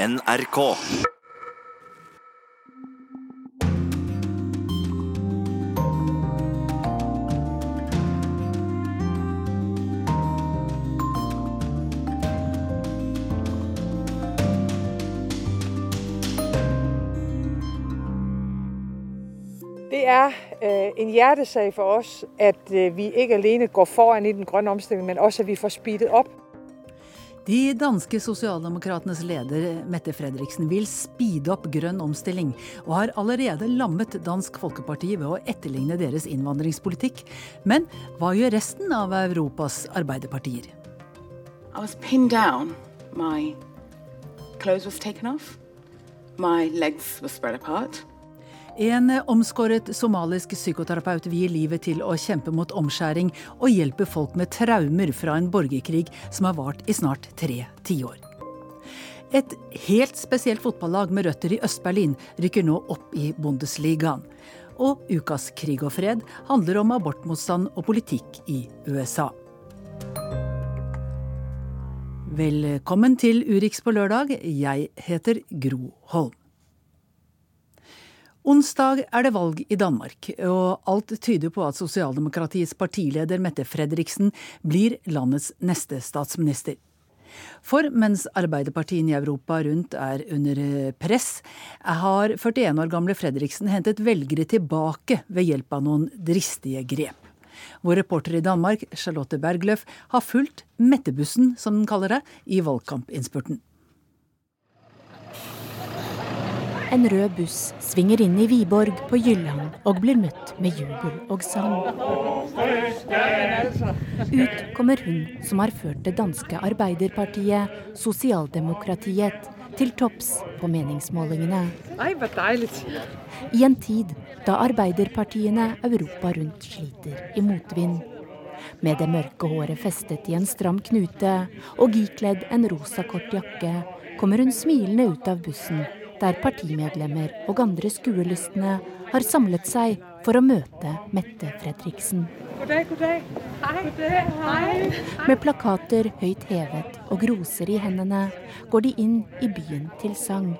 NRK. Det er øh, en hjertesag for oss at øh, vi ikke alene går foran i den grønne omstillingen, men også at vi får speedet opp. De danske sosialdemokratenes leder Mette Fredriksen vil speede opp grønn omstilling, og har allerede lammet Dansk Folkeparti ved å etterligne deres innvandringspolitikk. Men hva gjør resten av Europas arbeiderpartier? My clothes was taken off. My legs were spread apart. En omskåret somalisk psykoterapeut vier livet til å kjempe mot omskjæring og hjelpe folk med traumer fra en borgerkrig som har vart i snart tre tiår. Et helt spesielt fotballag med røtter i Øst-Berlin rykker nå opp i Bundesligaen. Og ukas Krig og fred handler om abortmotstand og politikk i USA. Velkommen til Urix på lørdag. Jeg heter Gro Holm. Onsdag er det valg i Danmark, og alt tyder på at sosialdemokratiets partileder Mette Fredriksen blir landets neste statsminister. For mens arbeiderpartiene i Europa rundt er under press, har 41 år gamle Fredriksen hentet velgere tilbake ved hjelp av noen dristige grep. Vår reporter i Danmark, Charlotte Bergløf, har fulgt Mettebussen, som den kaller det, i valgkampinnspurten. En rød buss svinger inn i Viborg på Jylland og blir møtt med jubel og sang. Ut kommer hun som har ført det danske arbeiderpartiet, sosialdemokratiet, til topps på meningsmålingene. I en tid da arbeiderpartiene Europa rundt sliter i motvind. Med det mørke håret festet i en stram knute og ikledd en rosa kort jakke, kommer hun smilende ut av bussen der partimedlemmer og andre skuelystne har samlet seg for å møte Mette Fredriksen. God dag, god dag. Hei. God dag, hei. Med plakater høyt hevet og groser i hendene går de inn i byen til sang,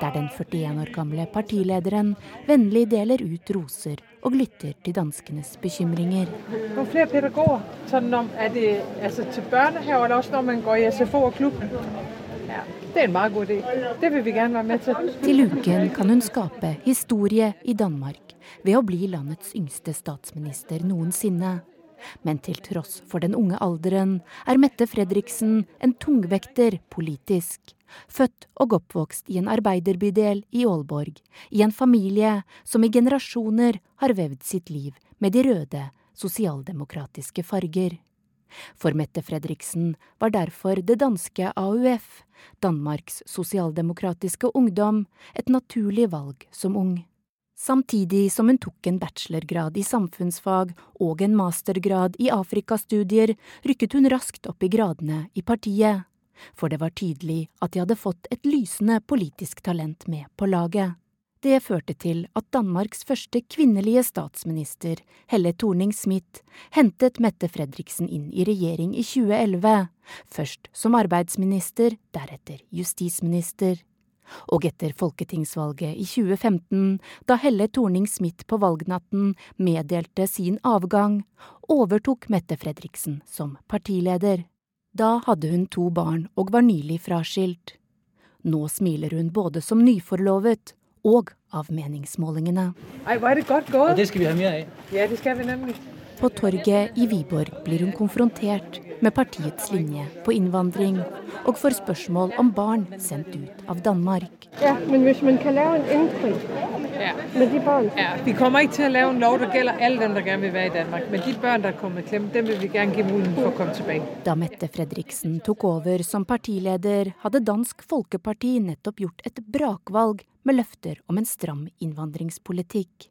der den 41 år gamle partilederen vennlig deler ut roser og lytter til danskenes bekymringer. Hvor flere pedagoger? Sånn om, er det altså, til børnehave, eller også når man går i SFO og klubb? Ja, det er en idé. Det vil vi gjerne være med til. Til uken kan hun skape historie i Danmark ved å bli landets yngste statsminister noensinne. Men til tross for den unge alderen er Mette Fredriksen en tungvekter politisk. Født og oppvokst i en arbeiderbydel i Aalborg, i en familie som i generasjoner har vevd sitt liv med de røde, sosialdemokratiske farger. For Mette Fredriksen var derfor det danske AUF, Danmarks sosialdemokratiske ungdom, et naturlig valg som ung. Samtidig som hun tok en bachelorgrad i samfunnsfag og en mastergrad i Afrikastudier, rykket hun raskt opp i gradene i partiet. For det var tydelig at de hadde fått et lysende politisk talent med på laget. Det førte til at Danmarks første kvinnelige statsminister, Helle Thorning-Smith, hentet Mette Fredriksen inn i regjering i 2011, først som arbeidsminister, deretter justisminister. Og etter folketingsvalget i 2015, da Helle Thorning-Smith på valgnatten meddelte sin avgang, overtok Mette Fredriksen som partileder. Da hadde hun to barn og var nylig fraskilt. Nå smiler hun både som nyforlovet og av meningsmålingene. Er godt. Og det skal vi ha mer av. Ja, det skal vi nemlig. På torget i Viborg blir hun konfrontert med partiets linje på innvandring, og får spørsmål om barn sendt ut av Danmark. Ja, men hvis man kan lave en endring Ja. med de børn. Ja, vi kommer ikke til at lave en lov, der gælder alle dem, der gerne vil være i Danmark. Men de børn, der er kommet i klemme, dem vil vi gerne give muligheden for at komme tilbage. Da Mette Fredriksen tok over som partileder, hadde Dansk Folkeparti nettopp gjort et brakvalg med løfter om en stram innvandringspolitikk.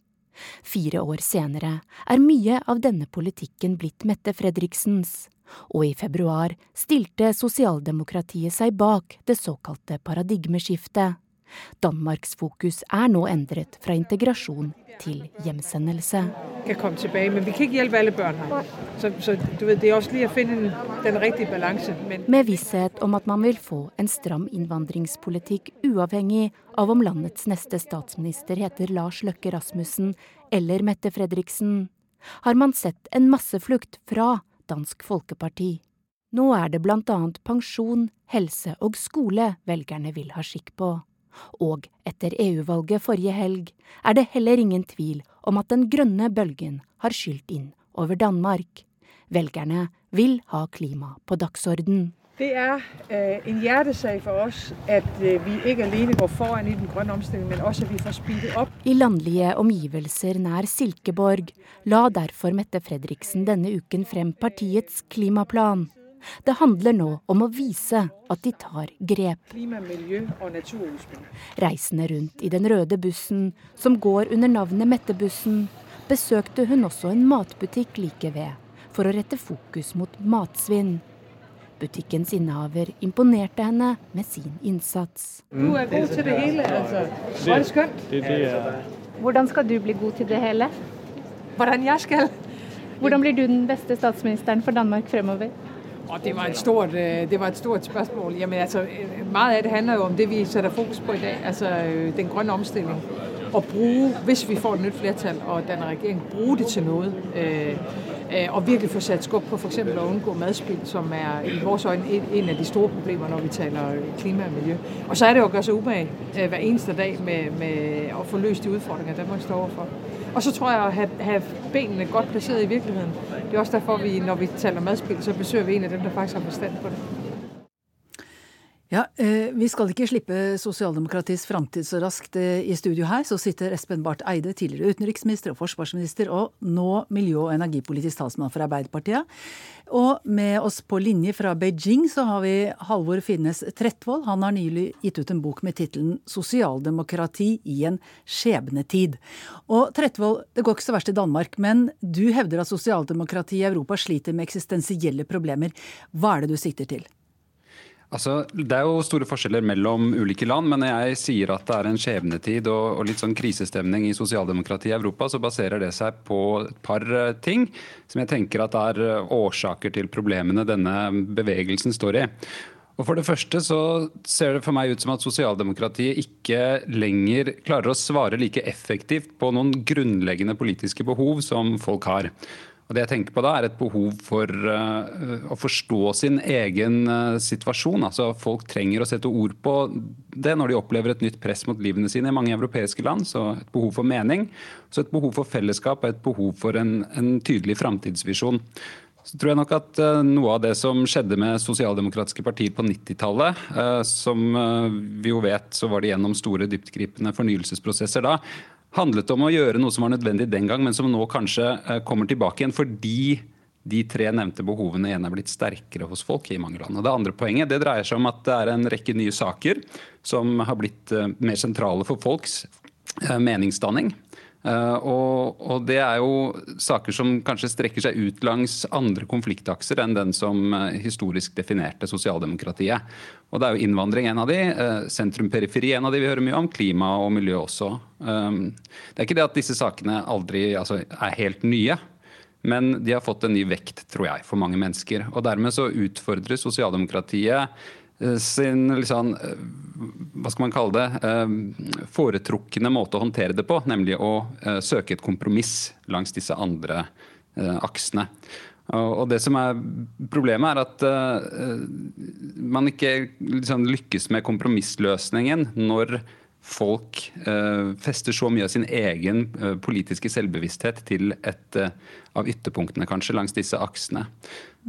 Fire år senere er mye av denne politikken blitt Mette Fredriksens, og i februar stilte sosialdemokratiet seg bak det såkalte paradigmeskiftet. Danmarks fokus er nå endret fra integrasjon til hjemsendelse. Kan komme tilbake, men vi kan ikke hjelpe alle barn her. Så, så du vet, det er også lige å finne den riktige balansen. Men... Med visshet om at man vil få en stram innvandringspolitikk uavhengig av om landets neste statsminister heter Lars Løkke Rasmussen eller Mette Fredriksen, har man sett en masseflukt fra Dansk Folkeparti. Nå er det annet pensjon, helse og skole velgerne vil ha skikk på. Og etter EU-valget forrige helg er det heller ingen tvil om at den grønne bølgen har skylt inn over Danmark. Velgerne vil ha klima på dagsorden. Det er eh, en hjertesak for oss at eh, vi ikke alene går foran i den grønne omstillingen, men også at vi får speedet opp. I landlige omgivelser nær Silkeborg la derfor Mette Fredriksen denne uken frem partiets klimaplan. Det handler nå om å vise at de tar grep. Reisende rundt i den røde bussen, som går under navnet Mettebussen, besøkte hun også en matbutikk like ved, for å rette fokus mot matsvinn. Butikkens innehaver imponerte henne med sin innsats. Du er god til det hele. altså. Var det Hvordan skal du bli god til det hele? Hvordan jeg skal? Hvordan blir du den beste statsministeren for Danmark fremover? Og det var et stort, øh, det var et stort spørsmål. Jamen, altså, øh, meget af det handler jo om det, vi sætter fokus på i dag, altså øh, den grønne omstilling. Og bruge, hvis vi får et nyt flertal og danner regering, bruge det til noget. Øh, øh, og virkelig få sat skub på for eksempel at undgå madspild, som er i vores øjne en, af de store problemer, når vi taler klima og miljø. Og så er det jo at gøre sig umage øh, hver eneste dag med, med at få løst de udfordringer, Danmark står overfor. Og så tror jeg at have, benene godt placeret i virkeligheden. Det er også derfor, vi, når vi taler madspill, så besøger vi en av dem, der faktisk har forstand på det. Ja, eh, Vi skal ikke slippe sosialdemokratiets framtid så raskt eh, i studio her. Så sitter Espen Barth Eide, tidligere utenriksminister og forsvarsminister, og nå miljø- og energipolitisk talsmann for Arbeiderpartiet. Og med oss på linje fra Beijing så har vi Halvor Finnes Trettvold. Han har nylig gitt ut en bok med tittelen 'Sosialdemokrati i en skjebnetid'. Og Trettvold, det går ikke så verst i Danmark, men du hevder at sosialdemokratiet i Europa sliter med eksistensielle problemer. Hva er det du sikter til? Altså, Det er jo store forskjeller mellom ulike land, men når jeg sier at det er en skjebnetid og, og litt sånn krisestemning i sosialdemokratiet i Europa, så baserer det seg på et par eh, ting som jeg tenker at er eh, årsaker til problemene denne bevegelsen står i. Og For det første så ser det for meg ut som at sosialdemokratiet ikke lenger klarer å svare like effektivt på noen grunnleggende politiske behov som folk har. Og det jeg tenker på da er et behov for uh, å forstå sin egen uh, situasjon. Altså Folk trenger å sette ord på det når de opplever et nytt press mot livene sine i mange europeiske land. Så et behov for mening, så et behov for fellesskap og et behov for en, en tydelig framtidsvisjon. Så tror jeg nok at uh, Noe av det som skjedde med sosialdemokratiske partier på 90-tallet, som vi jo vet så var det gjennom store dyptgripende fornyelsesprosesser da, handlet om å gjøre noe som var nødvendig den gang, men som nå kanskje eh, kommer tilbake igjen fordi de tre nevnte behovene igjen er blitt sterkere hos folk i mange land. Og Det andre poenget det dreier seg om at det er en rekke nye saker som har blitt eh, mer sentrale for folks eh, meningsdanning. Uh, og, og, det er jo saker som kanskje strekker seg ut langs andre konfliktakser enn den som uh, historisk definerte sosialdemokratiet. Og det er jo innvandring en av de, uh, sentrum-periferi en av de vi hører mye om, klima og miljø også. Det er ikke det at disse sakene aldri altså, er helt nye. Men de har fått en ny vekt, tror jeg, for mange mennesker. Og dermed så utfordrer sosialdemokratiet Eh, sin liksom, hva skal man kalle det, eh, foretrukne måte å håndtere det på, nemlig å søke et kompromiss langs disse andre aksene. Og det som er Problemet er at man ikke liksom lykkes med kompromissløsningen når folk fester så mye av sin egen politiske selvbevissthet til et av ytterpunktene kanskje langs disse aksene.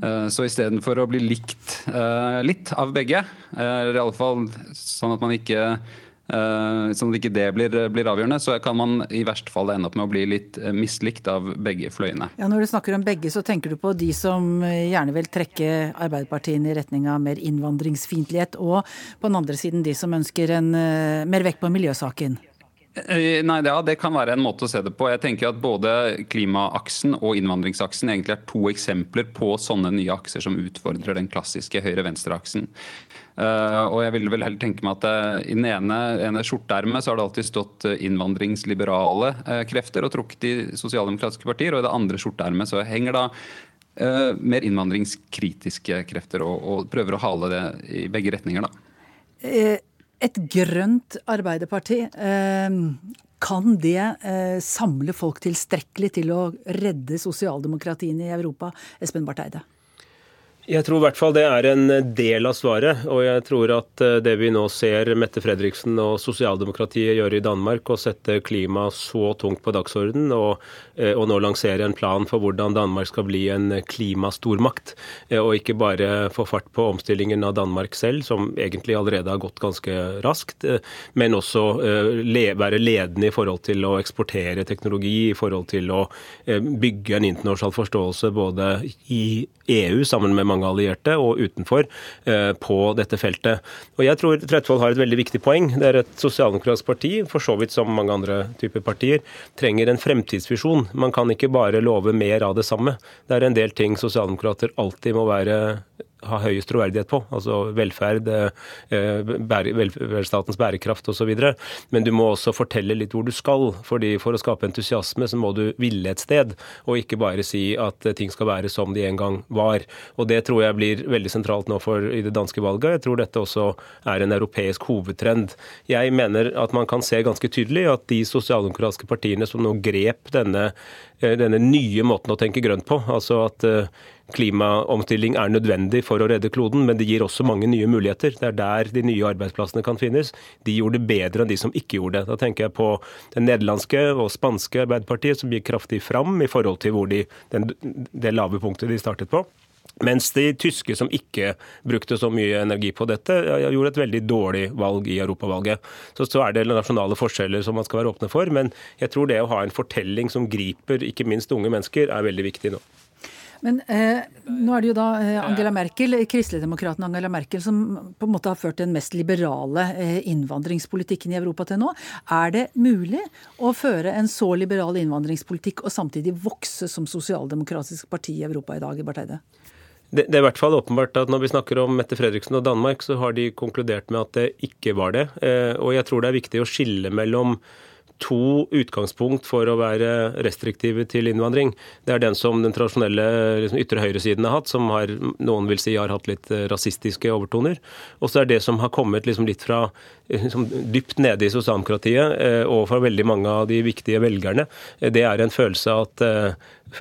Eh, så istedenfor å bli likt eh, litt av begge, eh, eller i alle fall sånn at man ikke sånn at ikke det blir, blir, avgjørende, så kan man i verste fall ende opp med å bli litt mislikt av begge fløyene. Ja, Når du snakker om begge, så tenker du på de som gjerne vil trekke Arbeiderpartiene i retning av mer innvandringsfiendtlighet, og på den andre siden de som ønsker en, mer vekt på miljøsaken? Eh, nei, ja, Det kan være en måte å se det på. Jeg tenker at Både klimaaksen og innvandringsaksen egentlig er to eksempler på sånne nye akser som utfordrer den klassiske høyre-venstre-aksen. Uh, og jeg vil vel heller tenke meg at uh, I den ene, ene skjorteermet så har det alltid stått innvandringsliberale uh, krefter og trukket i sosialdemokratiske partier, og i det andre skjorteermet så henger da mer innvandringskritiske krefter og, og, prøver å hale det i begge retninger. da. Et grønt arbeiderparti, eh, kan det eh, samle folk tilstrekkelig til å redde sosialdemokratien i Europa? Espen Barth Eide. Jeg tror i hvert fall det er en del av svaret. Og jeg tror at eh, det vi nå ser Mette Fredriksen og sosialdemokratiet gjøre i Danmark, å sette klima så tungt på dagsordenen, og, og, nå lansere en plan for hvordan Danmark skal bli en klimastormakt, eh, og ikke bare få fart på omstillingen av Danmark selv, som egentlig allerede har gått ganske raskt, men også være ledende i forhold til å eksportere teknologi, i forhold til å bygge en internasjonal forståelse både i EU sammen med mange allierte og utenfor eh, på dette feltet. Og Jeg tror Tretvold har et veldig viktig poeng. Det er et sosialdemokratisk parti, for så vidt som mange andre typer partier, trenger en fremtidsvisjon. Man kan ikke bare love mer av det samme. Det er en del ting sosialdemokrater alltid må være ha høyest troverdighet på, altså velferd, eh, velferdsstatens bærekraft osv. Men du må også fortelle litt hvor du skal. fordi For å skape entusiasme så må du ville et sted, og ikke bare si at ting skal være som de en gang var. Og Det tror jeg blir veldig sentralt nå for i det danske valget. Jeg tror dette også er en europeisk hovedtrend. Jeg mener at man kan se ganske tydelig at de sosialdemokratiske partiene som nå grep denne, eh, denne nye måten å tenke grønt på, altså at eh, klimaomstilling er nødvendig for å redde kloden, men det gir også mange nye muligheter. Det er der de nye arbeidsplassene kan finnes. De gjorde det bedre enn de som ikke gjorde det. Da tenker jeg på det nederlandske og spanske Arbeiderpartiet, som gikk kraftig fram i forhold til de, den, det lave punktet de startet på. Mens de tyske som ikke brukte så mye energi på dette, gjorde et veldig dårlig valg i europavalget. Så, så er det nasjonale forskjeller som man skal være åpne for, men jeg tror det å ha en fortelling som griper ikke minst unge mennesker, er veldig viktig nå. Men eh, nå er det jo da eh, Angela Merkel, kristeligdemokraten Angela Merkel, som på en måte har ført den mest liberale eh, innvandringspolitikken i Europa til nå. Er det mulig å føre en så liberal innvandringspolitikk og samtidig vokse som sosialdemokratisk parti i Europa i dag, i Bartheide? Det, det, er i hvert fall åpenbart at Når vi snakker om Mette Fredriksen og Danmark, så har de konkludert med at det ikke var det. Eh, og jeg tror det er viktig å skille mellom to utgangspunkt for å være restriktive til innvandring. Det er den som den tradisjonelle liksom, ytre høyresiden har hatt, som har, noen vil si har hatt litt eh, rasistiske overtoner. Og så er det som har kommet liksom, litt fra liksom, dypt nede i sosialdemokratiet eh, og fra veldig mange av de viktige velgerne, eh, det er en følelse av at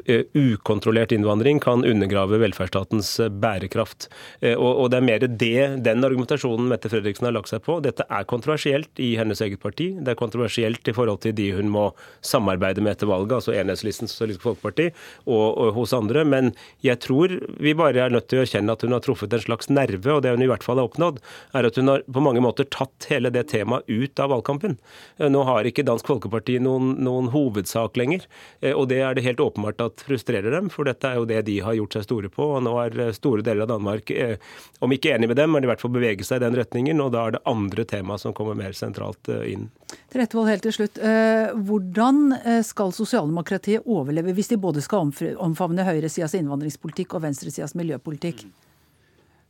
Eh, ukontrollert innvandring kan undergrave velferdsstatens eh, bærekraft. Eh, og, det er mer det, den argumentasjonen Mette Fredriksen har lagt seg på. Dette er kontroversielt i hennes eget parti. Det er kontroversielt i forhold til de hun må samarbeide med etter valget, altså Enhetslisten Sosialistisk Folkeparti, og, og, hos andre. Men jeg tror vi bare er nødt til å erkjenne at hun har truffet en slags nerve, og det hun i hvert fall har oppnådd, er at hun har på mange måter tatt hele det temaet ut av valgkampen. Nå har ikke Dansk Folkeparti noen, noen hovedsak lenger, og det er det helt åpenbart at frustrerer dem, for dette er jo det de har gjort seg store på. og Nå er eh, store deler av Danmark, eh, om ikke enig med dem, men i hvert fall bevege seg i den retningen. Og da er det andre tema som kommer mer sentralt eh, inn. Trettevold, helt til slutt. Hvordan skal sosialdemokratiet overleve hvis de både skal omfavne høyresidas innvandringspolitikk og venstresidas miljøpolitikk?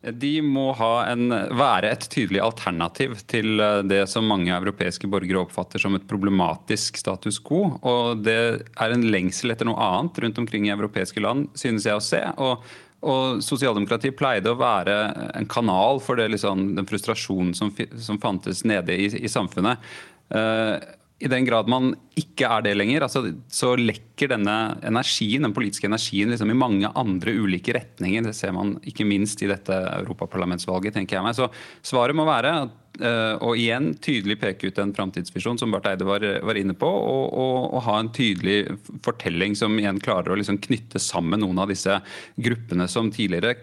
De må en, være et tydelig alternativ til eh, det som mange europeiske borgere oppfatter som et problematisk status quo. Og det er en lengsel etter noe annet rundt omkring i europeiske land, synes jeg å se. Og, og Sosialdemokratiet pleide å være en kanal for det, liksom, den frustrasjonen som, som, fantes nede i, i samfunnet. Uh, i den grad man ikke er det lenger, altså, så lekker denne energien, den politiske energien liksom i mange andre ulike retninger. Det ser man ikke minst i dette europaparlamentsvalget, tenker jeg meg. Så svaret må være at og igjen tydelig peke ut en framtidsvisjon, som Barth Eide var, var, inne på, og, og, og, ha en tydelig fortelling som igjen klarer å liksom knytte sammen noen av disse gruppene som tidligere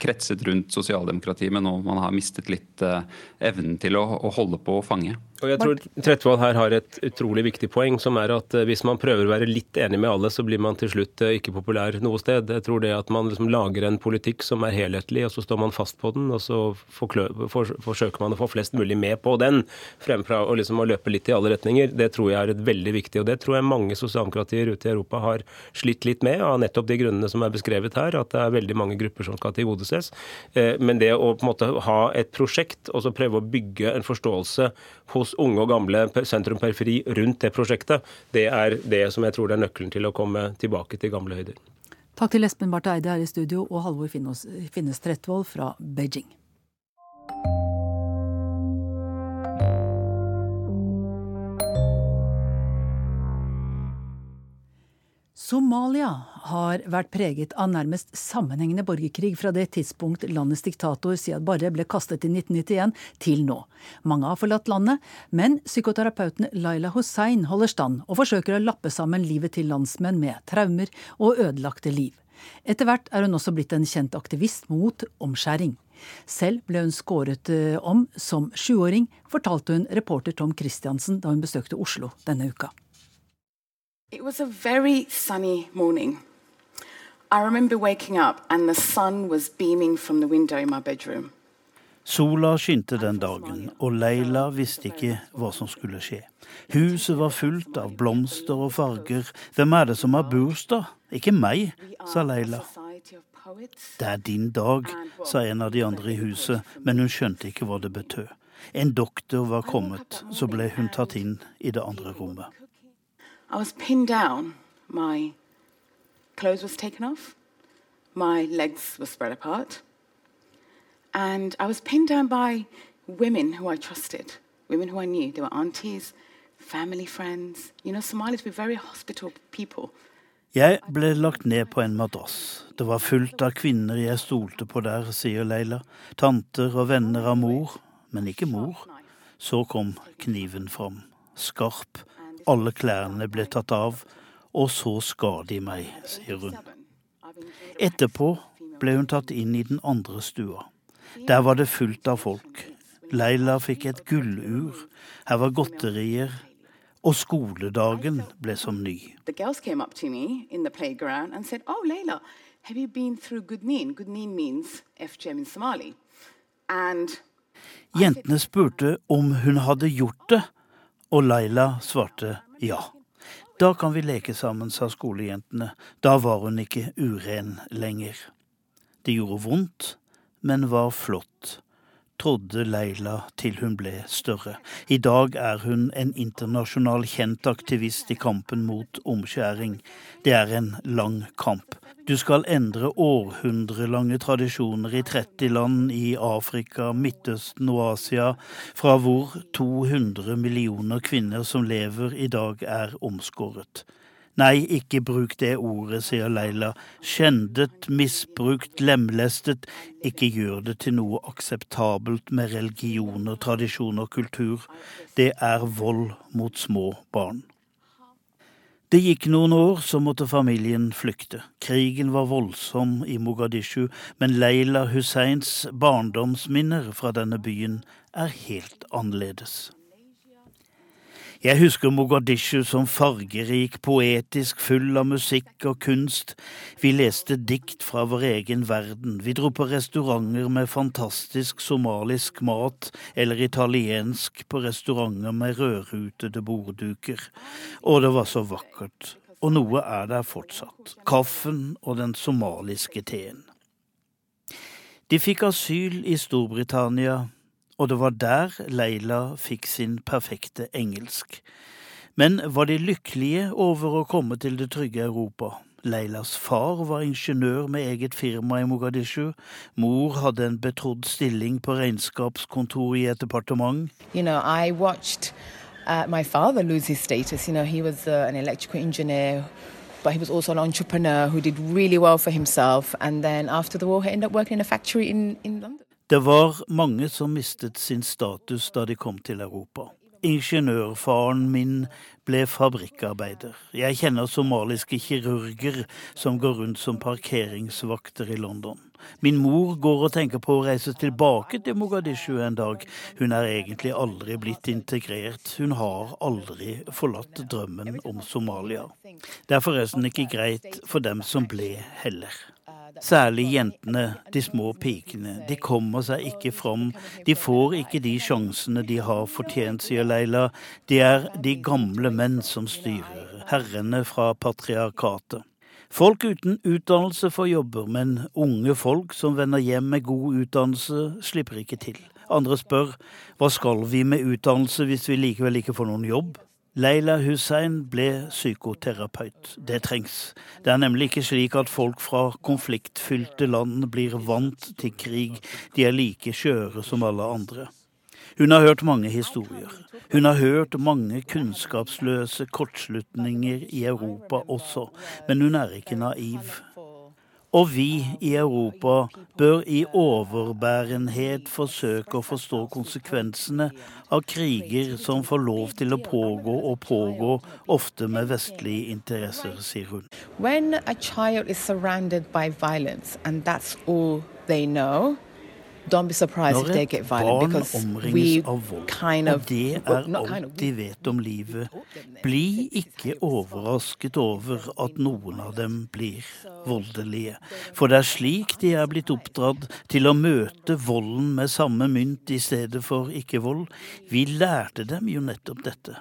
kretset rundt sosialdemokratiet, men nå man har mistet litt uh, evnen til å, å, holde på å fange. Og jeg tror Trettevold her har et utrolig viktig poeng, som er at eh, hvis man prøver å være litt enig med alle, så blir man til slutt ikke populær noe sted. Jeg tror det at man liksom lager en politikk som er helhetlig, og så står man fast på den, og så forsøker man å få flest mulig med på den, fremfra å, liksom, å løpe litt i alle retninger, det tror jeg er et veldig viktig. Og det tror jeg mange sosialdemokratier ute i Europa har slitt litt med, av nettopp de grunnene som er beskrevet her, at det er veldig mange grupper som skal tilgodeses. Eh, men det å på en måte ha et prosjekt og så prøve å bygge en forståelse hos unge og gamle sentrum-periferi rundt det prosjektet, det er det som jeg tror det er nøkkelen til å komme tilbake til gamle høyder. Takk til Espen Barth Eide her i studio og Halvor Finnes Trettvold fra Beijing. Somalia har vært preget av nærmest sammenhengende borgerkrig fra det tidspunkt landets diktator Siad Barre ble kastet i 1991 til nå. Mange har forlatt landet, men psykoterapeuten Laila Hussein holder stand og forsøker å lappe sammen livet til landsmenn med traumer og ødelagte liv. Etter hvert er hun også blitt en kjent aktivist mot omskjæring. Selv ble hun skåret eh, om som sjuåring, fortalte hun reporter Tom Christiansen da hun besøkte Oslo denne uka. It was a very sunny morning. I remember waking up and the sun was beaming from the window in my bedroom. Sola skinte den dagen, og Leila visste ikke hva som skulle skje. Huset var fullt av blomster og farger. Hvem er det som har bursdag? Ikke meg, sa Leila. Det er din dag, sa en av de andre i huset, men hun skjønte ikke hva det betød. En doktor var kommet, så ble hun tatt inn i det andre rommet. I was pinned down. My clothes was taken off. My legs were spread apart. And I was pinned down by women who I trusted, women who I knew. They were aunties, family friends. You know, Somalis were very hospitable people. Jeg ble lagt ned på en madrass. Det var fullt av kvinner jeg stolte på der, sier Leila. Tanter og venner av mor, men ikke mor. Så kom kniven fram. Skarp, alle klærne ble tatt av, og så skar de meg, sier hun. Etterpå ble hun tatt inn i den andre stua. Der var det fullt av folk. Leila fikk et gullur, her var godterier, og skoledagen ble som ny. Jentene spurte om hun hadde gjort det, og Laila svarte ja. Da kan vi leke sammen, sa skolejentene. Da var hun ikke uren lenger. Det gjorde vondt, men var flott, trodde Leila til hun ble større. I dag er hun en internasjonal kjent aktivist i kampen mot omskjæring. Det er en lang kamp. Du skal endre århundrelange tradisjoner i 30 land i Afrika, Midtøsten og Asia, fra hvor 200 millioner kvinner som lever i dag, er omskåret. Nei, ikke bruk det ordet, sier Leila. Skjendet, misbrukt, lemlestet. Ikke gjør det til noe akseptabelt med religioner, tradisjon og kultur. Det er vold mot små barn. Det gikk noen år, så måtte familien flykte. Krigen var voldsom i Mogadishu, men Leila Husseins barndomsminner fra denne byen er helt annerledes. Jeg husker Mogadishu som fargerik, poetisk, full av musikk og kunst. Vi leste dikt fra vår egen verden. Vi dro på restauranter med fantastisk somalisk mat, eller italiensk på restauranter med rødrutede bordduker. Og det var så vakkert. Og noe er der fortsatt. Kaffen og den somaliske teen. De fikk asyl i Storbritannia og det var der Leila fikk sin perfekte engelsk. Men var de lykkelige over å komme til det trygge Europa? Leilas far var ingeniør med eget firma i Mogadishu. Mor hadde en betrodd stilling på regnskapskontoret i et departement. You know, I watched uh, my father lose his status. You know, he was uh, an electrical engineer, but he was also an entrepreneur who did really well for himself. And then after the war, he ended up working in a factory in, in London. Det var mange som mistet sin status da de kom til Europa. Ingeniørfaren min ble fabrikkarbeider. Jeg kjenner somaliske kirurger som går rundt som parkeringsvakter i London. Min mor går og tenker på å reise tilbake til Mogadishu en dag. Hun er egentlig aldri blitt integrert. Hun har aldri forlatt drømmen om Somalia. Det er forresten ikke greit for dem som ble, heller. Særlig jentene, de små pikene. De kommer seg ikke fram. De får ikke de sjansene de har fortjent, sier Leila. Det er de gamle menn som styrer, herrene fra patriarkatet. Folk uten utdannelse får jobber, men unge folk som vender hjem med god utdannelse, slipper ikke til. Andre spør hva skal vi med utdannelse hvis vi likevel ikke får noen jobb? Leila Hussein ble psykoterapeut. Det trengs. Det er nemlig ikke slik at folk fra konfliktfylte land blir vant til krig. De er like skjøre som alle andre. Hun har hørt mange historier. Hun har hørt mange kunnskapsløse kortslutninger i Europa også, men hun er ikke naiv. Og vi i Europa bør i overbærenhet forsøke å forstå konsekvensene av kriger som får lov til å pågå og pågå, ofte med vestlige interesser, sier hun. When a child is surrounded by violence and that's all they know, Don't be surprised Når if they get et violent barn omringes av vold, kind og det er alt de vet om livet, bli ikke overrasket over at noen av dem blir voldelige. For det er slik de er blitt oppdratt til å møte volden med samme mynt i stedet for ikke-vold. Vi lærte dem jo nettopp dette.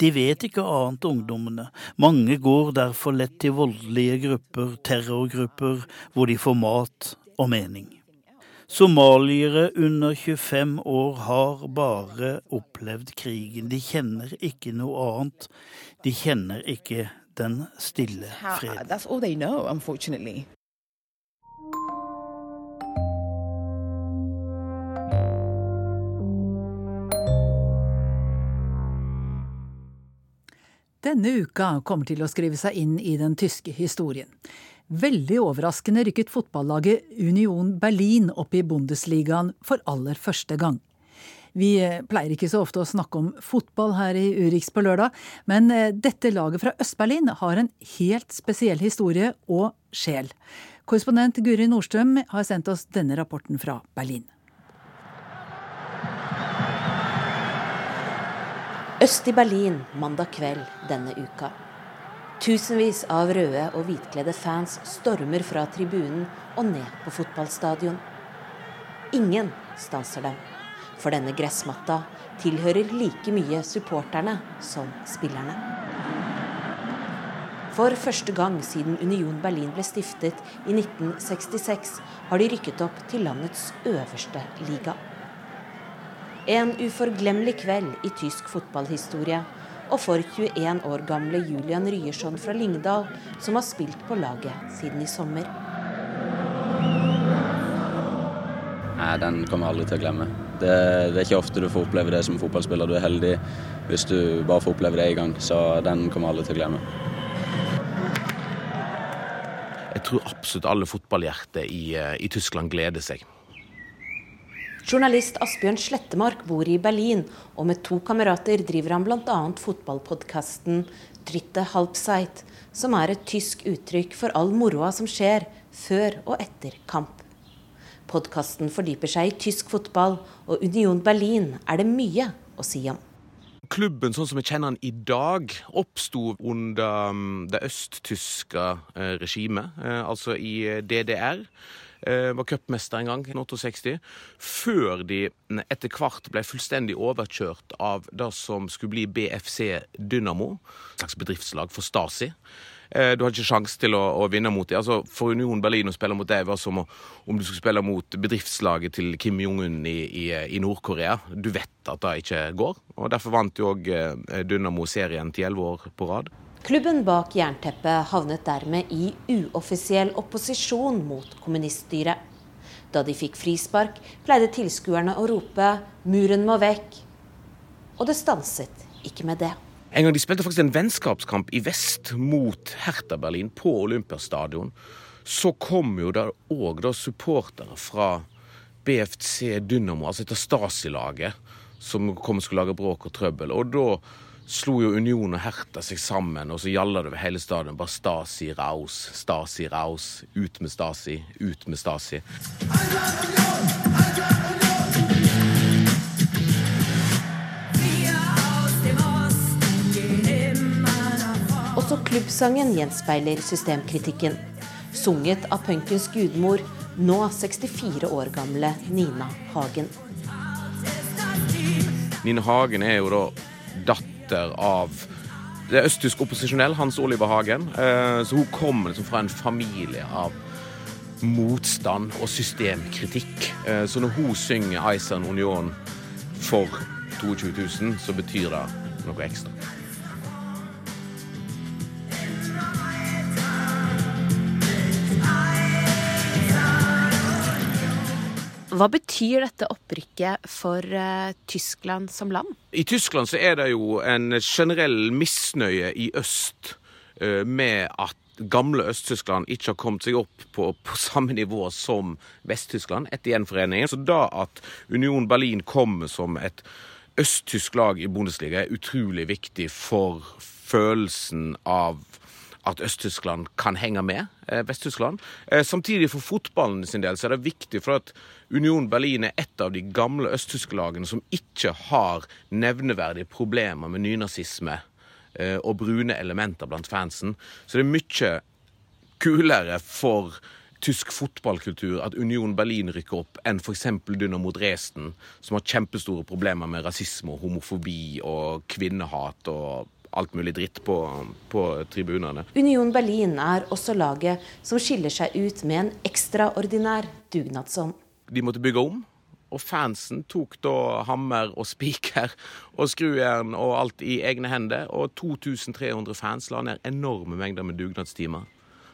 De vet ikke annet, ungdommene. Mange går derfor lett til voldelige grupper, terrorgrupper, hvor de får mat og mening. Somaliere under 25 år har bare opplevd krigen. De kjenner ikke noe annet. De kjenner ikke den stille freden. that's all they know, unfortunately. Denne uka kommer til å skrive seg inn i den tyske historien. Veldig overraskende rykket fotballaget Union Berlin opp i Bundesligaen for aller første gang. Vi eh, pleier ikke så ofte å snakke om fotball her i Urix på lørdag, men eh, dette laget fra Øst-Berlin har en helt spesiell historie og sjel. Korrespondent Guri Nordstrøm har sendt oss denne rapporten fra Berlin. Øst i Berlin mandag kveld denne uka. Tusenvis av røde og hvitkledde fans stormer fra tribunen og ned på fotballstadion. Ingen stanser dem, for denne gressmatta tilhører like mye supporterne som spillerne. For første gang siden Union Berlin ble stiftet i 1966, har de rykket opp til landets øverste liga. En uforglemmelig kveld i tysk fotballhistorie. Og for 21 år gamle Julian Ryerson fra Lyngdal, som har spilt på laget siden i sommer. Nei, den kommer jeg aldri til å glemme. Det, det er ikke ofte du får oppleve det som fotballspiller. Du er heldig hvis du bare får oppleve det én gang, så den kommer jeg aldri til å glemme. Jeg tror absolutt alle fotballhjerter i, eh, i Tyskland gleder seg. Journalist Asbjørn Slettemark bor i Berlin, og med to kamerater driver han bl.a. fotballpodkasten Dritte Halbseit, som er et tysk uttrykk for all moroa som skjer før og etter kamp. Podkasten fordyper seg i tysk fotball, og Union Berlin er det mye å si om. Klubben sånn som vi kjenner den i dag, oppsto under mm, det østtyske eh, regimet, eh, altså i eh, DDR. Eh, var cupmester en gang, i 68, før de etter hvert ble fullstendig overkjørt av det som skulle bli BFC Dynamo, et slags bedriftslag for Stasi. Eh, Du hadde ikke sjanse til å, å vinne mot dem. Altså, for Union Berlin å spille mot dem var som å, om du skulle spille mot bedriftslaget til Kim Jong-un i, i, i Nord-Korea. Du vet at det ikke går. og Derfor vant jo òg Dynamo serien til elleve år på rad. Klubben bak jernteppet havnet dermed i uoffisiell opposisjon mot kommuniststyret. Da de fikk frispark, pleide tilskuerne å rope 'muren må vekk'. Og det stanset ikke med det. En gang De spilte faktisk en vennskapskamp i vest mot Hertha Berlin på Olympiastadion. Så kom jo der òg supportere fra BFC Dynamo, altså dette Stasi-laget, som kom og skulle lage bråk og trøbbel. Og da slo jo Union og Herta seg sammen, og så gjalla det over hele stadion. Bare Stasi raus, Stasi raus. Ut med Stasi, ut med Stasi. Også klubbsangen gjenspeiler systemkritikken. sunget av punkens gudmor, nå 64 år gamle Nina Hagen. Nina Hagen er jo da datter av det østtysk opposisjonell, Hans Oliver Hagen. Eh, så hun kommer liksom fra en familie av motstand og systemkritikk. Eh, så når hun synger 'Eisern Union' for 22 000, så betyr det noe ekstra. Hva betyr dette opprykket for uh, Tyskland som land? I Tyskland så er det jo en generell misnøye i øst uh, med at gamle Øst-Tyskland ikke har kommet seg opp på, på samme nivå som Vest-Tyskland etter gjenforeningen. Så da at Union Berlin kommer som et østtysk lag i Bundesliga, er utrolig viktig for følelsen av at Øst-Tyskland kan henge med eh, Vest-Tyskland. Eh, samtidig for fotballen sin del så er det viktig for at Union Berlin er et av de gamle østtyske lagene som ikke har nevneverdige problemer med nynazisme eh, og brune elementer blant fansen. Så det er mye kulere for tysk fotballkultur at Union Berlin rykker opp, enn f.eks. Dynamo Dresden, som har kjempestore problemer med rasisme og homofobi og kvinnehat og alt mulig dritt på, på tribunene. Union Berlin er også laget som skiller seg ut med en ekstraordinær dugnadsånd. De måtte bygge om. Og fansen tok da hammer og spiker og skrujern og alt i egne hender. Og 2300 fans la ned enorme mengder med dugnadstimer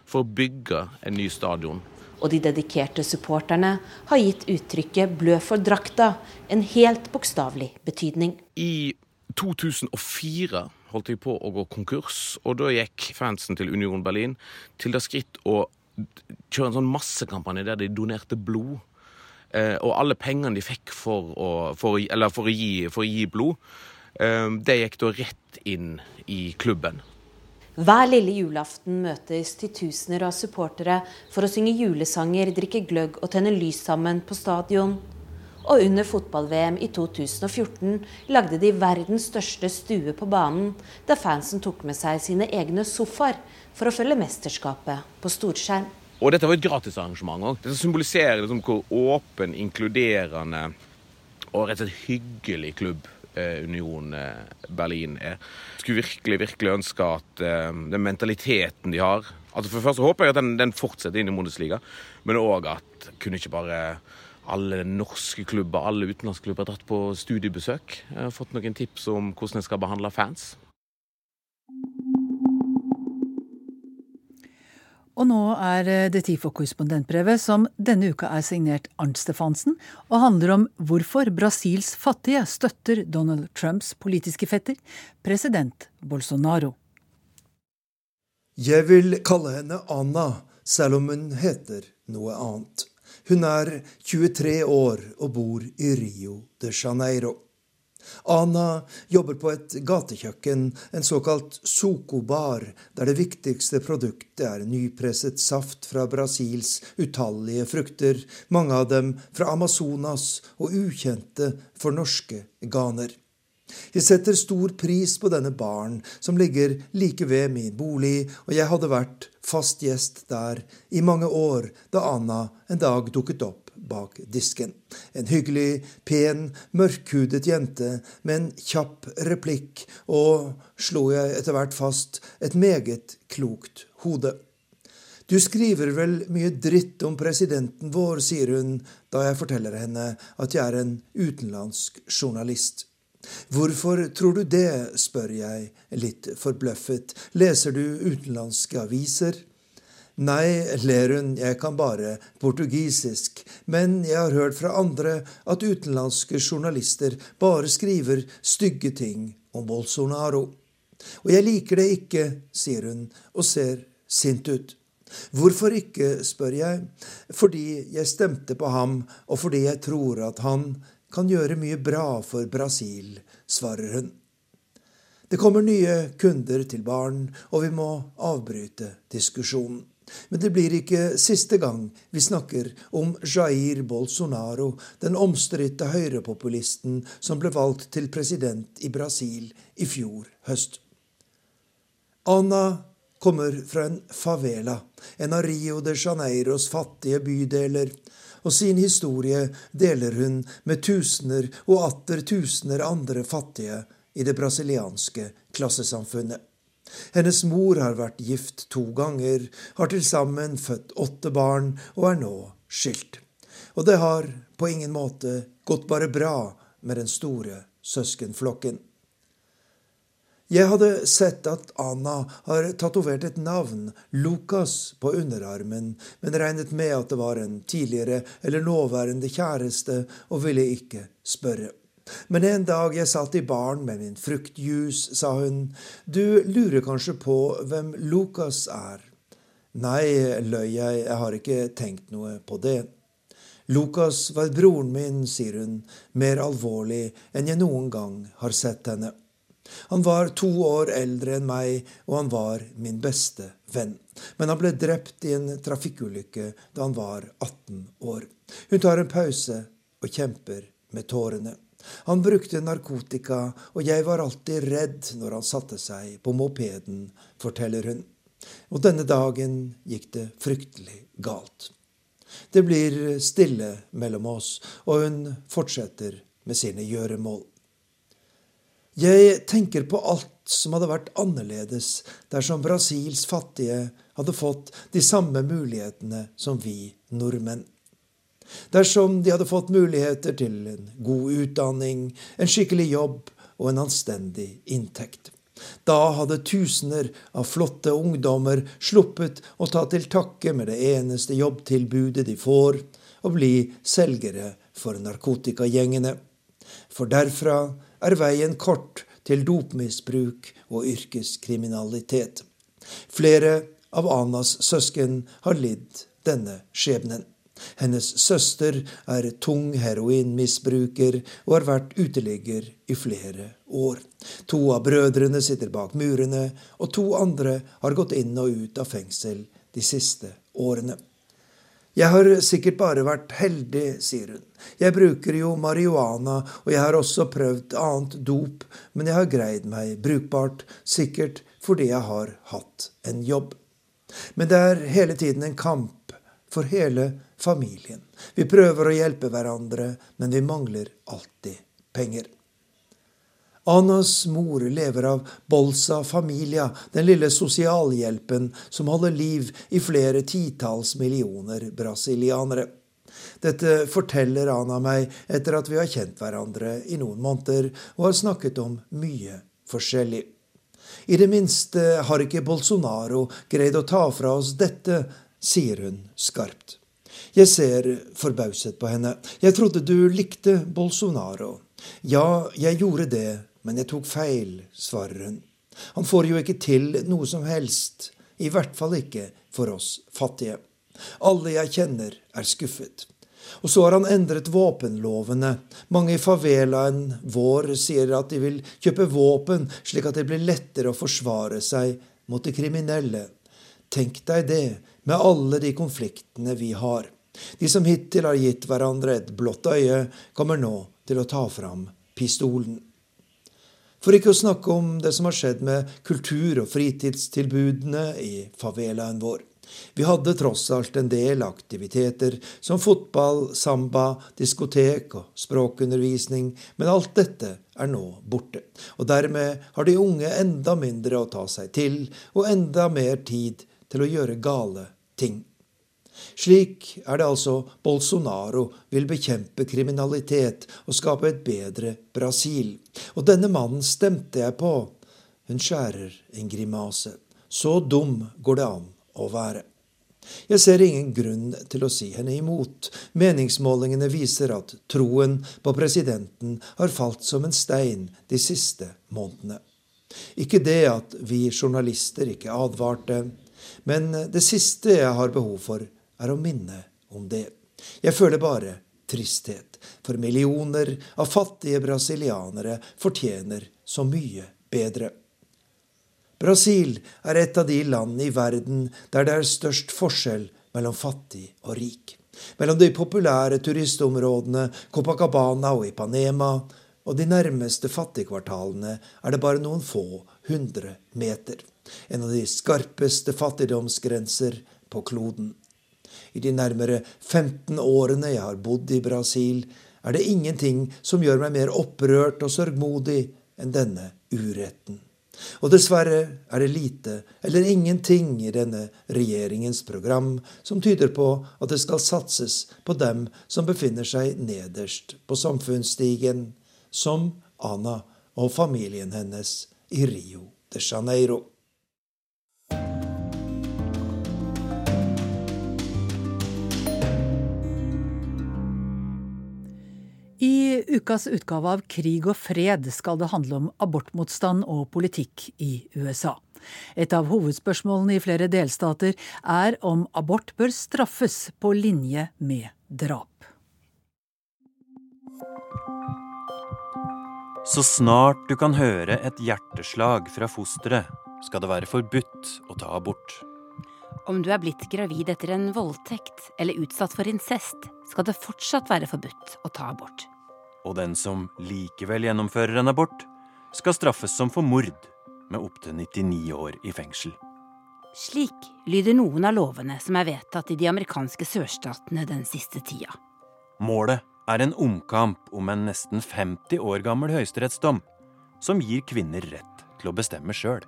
for å bygge en ny stadion. Og de dedikerte supporterne har gitt uttrykket 'blø for drakta' en helt bokstavelig betydning. I 2004 holdt de på å gå konkurs, og da gikk fansen til Union Berlin til det skritt å kjøre en sånn massekampanje der de donerte blod. Eh, og alle pengene de fikk for å, for, for å, gi, for å gi, blod, eh, det gikk da rett inn i klubben. Hver lille julaften møtes titusener av supportere for å synge julesanger, drikke gløgg og tenne lys sammen på stadion. Og under fotball-VM i 2014 lagde de verdens største stue på banen, der fansen tok med seg sine egne sofaer for å følge mesterskapet på storskjerm. Og dette var et gratisarrangement òg. Dette symboliserer liksom hvor åpen, inkluderende og rett og slett hyggelig klubb eh, Union eh, Berlin er. Skulle virkelig virkelig ønske at eh, den mentaliteten de har altså For det første håper jeg at den, den fortsetter inn i Bundesliga, men òg at kunne ikke bare alle norske klubber, alle utenlandske klubber har dratt på studiebesøk. Jeg har fått noen tips om hvordan jeg skal behandle fans. Og nå er det tid for korrespondentbrevet, som denne uka er signert Arnt Stefansen, og handler om hvorfor Brasils fattige støtter Donald Trumps politiske fetter, president Bolsonaro. Jeg vil kalle henne Anna, selv om hun heter noe annet. Hun er 23 år og bor i Rio de Janeiro. Ana jobber på et gatekjøkken, en såkalt Soco-bar, der det viktigste produktet er nypresset saft fra Brasils utallige frukter, mange av dem fra Amazonas og ukjente for norske ganer. Jeg setter stor pris på denne baren, som ligger like ved min bolig, og jeg hadde vært fast gjest der i mange år da Anna en dag dukket opp bak disken. En hyggelig, pen, mørkhudet jente med en kjapp replikk, og, slo jeg etter hvert fast, et meget klokt hode. Du skriver vel mye dritt om presidenten vår, sier hun da jeg forteller henne at jeg er en utenlandsk journalist. Hvorfor tror du det, spør jeg, litt forbløffet. Leser du utenlandske aviser? Nei, ler hun, jeg kan bare portugisisk, men jeg har hørt fra andre at utenlandske journalister bare skriver stygge ting om Bolsonaro. Og jeg liker det ikke, sier hun og ser sint ut. Hvorfor ikke, spør jeg. Fordi jeg stemte på ham, og fordi jeg tror at han kan gjøre mye bra for Brasil, svarer hun. Det kommer nye kunder til baren, og vi må avbryte diskusjonen. Men det blir ikke siste gang vi snakker om Jair Bolsonaro, den omstridte høyrepopulisten som ble valgt til president i Brasil i fjor høst. Anna kommer fra en favela, en av Rio de Janeiros fattige bydeler, og sin historie deler hun med tusener og atter tusener andre fattige i det brasilianske klassesamfunnet. Hennes mor har vært gift to ganger, har til sammen født åtte barn og er nå skilt. Og det har på ingen måte gått bare bra med den store søskenflokken. Jeg hadde sett at Anna har tatovert et navn, Lukas, på underarmen, men regnet med at det var en tidligere eller nåværende kjæreste, og ville ikke spørre. Men en dag jeg satt i baren med min fruktjus, sa hun, du lurer kanskje på hvem Lukas er? Nei, løy jeg, jeg har ikke tenkt noe på det. Lukas var broren min, sier hun, mer alvorlig enn jeg noen gang har sett henne. Han var to år eldre enn meg, og han var min beste venn. Men han ble drept i en trafikkulykke da han var 18 år. Hun tar en pause og kjemper med tårene. Han brukte narkotika, og jeg var alltid redd når han satte seg på mopeden, forteller hun. Og denne dagen gikk det fryktelig galt. Det blir stille mellom oss, og hun fortsetter med sine gjøremål. Jeg tenker på alt som hadde vært annerledes dersom Brasils fattige hadde fått de samme mulighetene som vi nordmenn. Dersom de hadde fått muligheter til en god utdanning, en skikkelig jobb og en anstendig inntekt. Da hadde tusener av flotte ungdommer sluppet å ta til takke med det eneste jobbtilbudet de får, å bli selgere for narkotikagjengene. For derfra er veien kort til dopmisbruk og yrkeskriminalitet. Flere av Anas søsken har lidd denne skjebnen. Hennes søster er tung heroinmisbruker og har vært uteligger i flere år. To av brødrene sitter bak murene, og to andre har gått inn og ut av fengsel de siste årene. Jeg har sikkert bare vært heldig, sier hun. Jeg bruker jo marihuana, og jeg har også prøvd annet dop, men jeg har greid meg brukbart, sikkert fordi jeg har hatt en jobb. Men det er hele tiden en kamp for hele familien. Vi prøver å hjelpe hverandre, men vi mangler alltid penger. Anas mor lever av Bolsa Familia, den lille sosialhjelpen som holder liv i flere titalls millioner brasilianere. Dette forteller Ana meg etter at vi har kjent hverandre i noen måneder og har snakket om mye forskjellig. I det minste har ikke Bolsonaro greid å ta fra oss dette, sier hun skarpt. Jeg ser forbauset på henne. Jeg trodde du likte Bolsonaro. Ja, jeg gjorde det, men jeg tok feil, svarer hun. Han får jo ikke til noe som helst, i hvert fall ikke for oss fattige. Alle jeg kjenner, er skuffet. Og så har han endret våpenlovene. Mange i favelaen vår sier at de vil kjøpe våpen, slik at det blir lettere å forsvare seg mot de kriminelle. Tenk deg det, med alle de konfliktene vi har. De som hittil har gitt hverandre et blått øye, kommer nå til å ta fram pistolen. For ikke å snakke om det som har skjedd med kultur- og fritidstilbudene i favelaen vår. Vi hadde tross alt en del aktiviteter som fotball, samba, diskotek og språkundervisning, men alt dette er nå borte. Og dermed har de unge enda mindre å ta seg til, og enda mer tid til å gjøre gale ting. Slik er det altså Bolsonaro vil bekjempe kriminalitet og skape et bedre Brasil. Og denne mannen stemte jeg på. Hun skjærer en grimase. Så dum går det an å være. Jeg ser ingen grunn til å si henne imot. Meningsmålingene viser at troen på presidenten har falt som en stein de siste månedene. Ikke det at vi journalister ikke advarte, men det siste jeg har behov for, er å minne om det. Jeg føler bare tristhet, for millioner av fattige brasilianere fortjener så mye bedre. Brasil er et av de land i verden der det er størst forskjell mellom fattig og rik. Mellom de populære turistområdene Copacabana og Ipanema, og de nærmeste fattigkvartalene er det bare noen få hundre meter. En av de skarpeste fattigdomsgrenser på kloden. I de nærmere 15 årene jeg har bodd i Brasil, er det ingenting som gjør meg mer opprørt og sørgmodig enn denne uretten. Og dessverre er det lite eller ingenting i denne regjeringens program som tyder på at det skal satses på dem som befinner seg nederst på samfunnsstigen, som Ana og familien hennes i Rio de Janeiro. Ukas utgave av Krig og fred skal det handle om abortmotstand og politikk i USA. Et av hovedspørsmålene i flere delstater er om abort bør straffes på linje med drap. Så snart du kan høre et hjerteslag fra fosteret, skal det være forbudt å ta abort. Om du er blitt gravid etter en voldtekt eller utsatt for incest, skal det fortsatt være forbudt å ta abort. Og den som likevel gjennomfører en abort, skal straffes som for mord, med opptil 99 år i fengsel. Slik lyder noen av lovene som er vedtatt i de amerikanske sørstatene den siste tida. Målet er en omkamp om en nesten 50 år gammel høyesterettsdom, som gir kvinner rett til å bestemme sjøl.